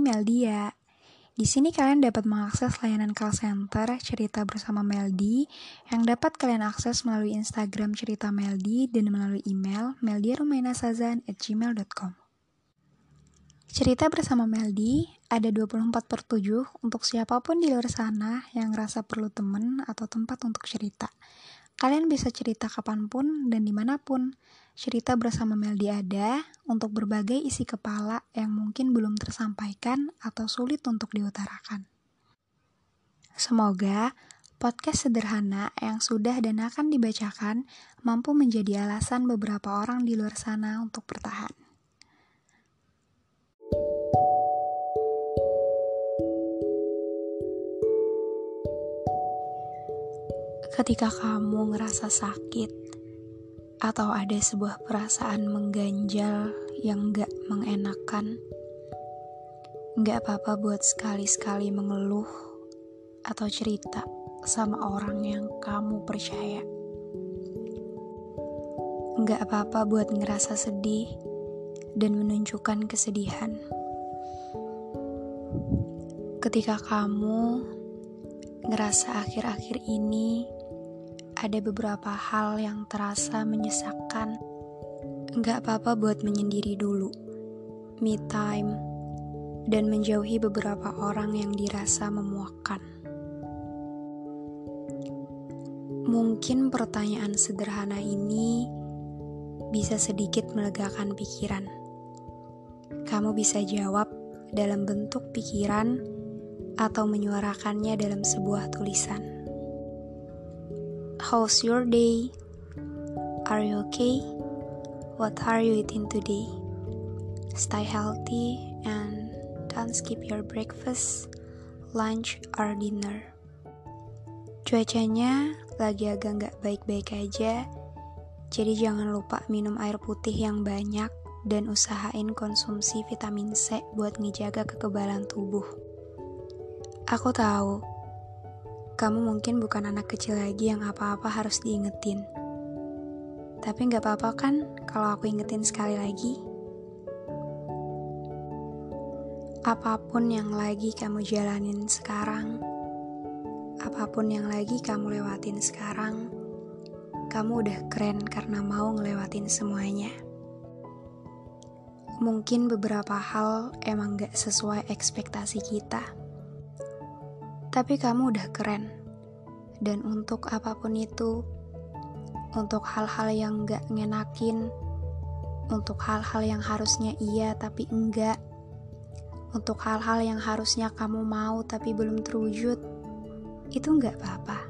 Meldia. Di sini kalian dapat mengakses layanan call center cerita bersama Meldi yang dapat kalian akses melalui Instagram cerita Meldi dan melalui email meldiarumainasazan@gmail.com. Cerita bersama Meldi ada 24 per 7 untuk siapa pun di luar sana yang ngerasa perlu temen atau tempat untuk cerita. Kalian bisa cerita kapan pun dan di mana pun. Cerita bersama Meldi ada untuk berbagai isi kepala yang mungkin belum tersampaikan atau sulit untuk diutarakan. Semoga podcast sederhana yang sudah dan akan dibacakan mampu menjadi alasan beberapa orang di luar sana untuk bertahan. Ketika kamu ngerasa sakit, atau ada sebuah perasaan mengganjal yang gak mengenakan, gak apa-apa buat sekali-sekali mengeluh atau cerita sama orang yang kamu percaya. Gak apa-apa buat ngerasa sedih dan menunjukkan kesedihan. Ketika kamu ngerasa akhir-akhir ini ada beberapa hal yang terasa menyesakkan. Nggak apa-apa buat menyendiri dulu, me time, dan menjauhi beberapa orang yang dirasa memuakkan. Mungkin pertanyaan sederhana ini bisa sedikit melegakan pikiran. Kamu bisa jawab dalam bentuk pikiran atau menyuarakannya dalam sebuah tulisan. How's your day? Are you okay? What are you eating today? Stay healthy and don't skip your breakfast, lunch, or dinner. Cuacanya lagi agak nggak baik-baik aja, jadi jangan lupa minum air putih yang banyak dan usahain konsumsi vitamin C buat ngejaga kekebalan tubuh. Aku tahu kamu mungkin bukan anak kecil lagi yang apa-apa harus diingetin. Tapi nggak apa-apa kan kalau aku ingetin sekali lagi? Apa pun yang lagi kamu jalanin sekarang, apa pun yang lagi kamu lewatin sekarang, kamu udah keren karena mau ngelewatin semuanya. Mungkin beberapa hal emang gak sesuai ekspektasi kita tapi kamu udah keren. Dan untuk apa pun itu, untuk hal-hal yang gak ngenakin, untuk hal-hal yang harusnya iya tapi enggak, untuk hal-hal yang harusnya kamu mau tapi belum terwujud, itu enggak apa-apa.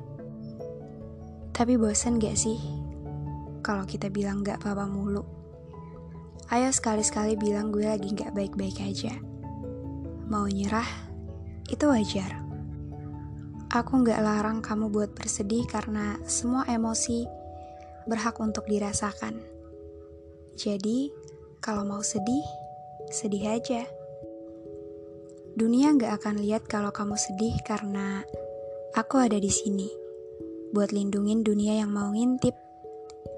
Tapi bosen gak sih kalau kita bilang gak apa-apa mulu? Ayo sekali-sekali bilang gue lagi gak baik-baik aja. Mau nyerah, itu wajar. Aku nggak larang kamu buat bersedih karena semua emosi berhak untuk dirasakan. Jadi, kalau mau sedih, sedih aja. Dunia nggak akan lihat kalau kamu sedih karena aku ada di sini buat lindungin dunia yang mau ngintip.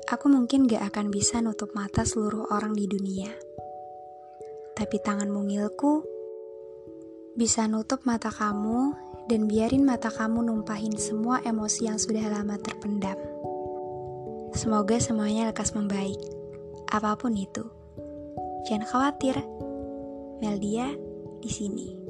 Aku mungkin gak akan bisa nutup mata seluruh orang di dunia. Tapi tangan mungilku bisa nutup mata kamu dan biarin mata kamu numpahin semua emosi yang sudah lama terpendam. Semoga semuanya lekas membaik, apa pun itu. Jangan khawatir, Meldia di sini.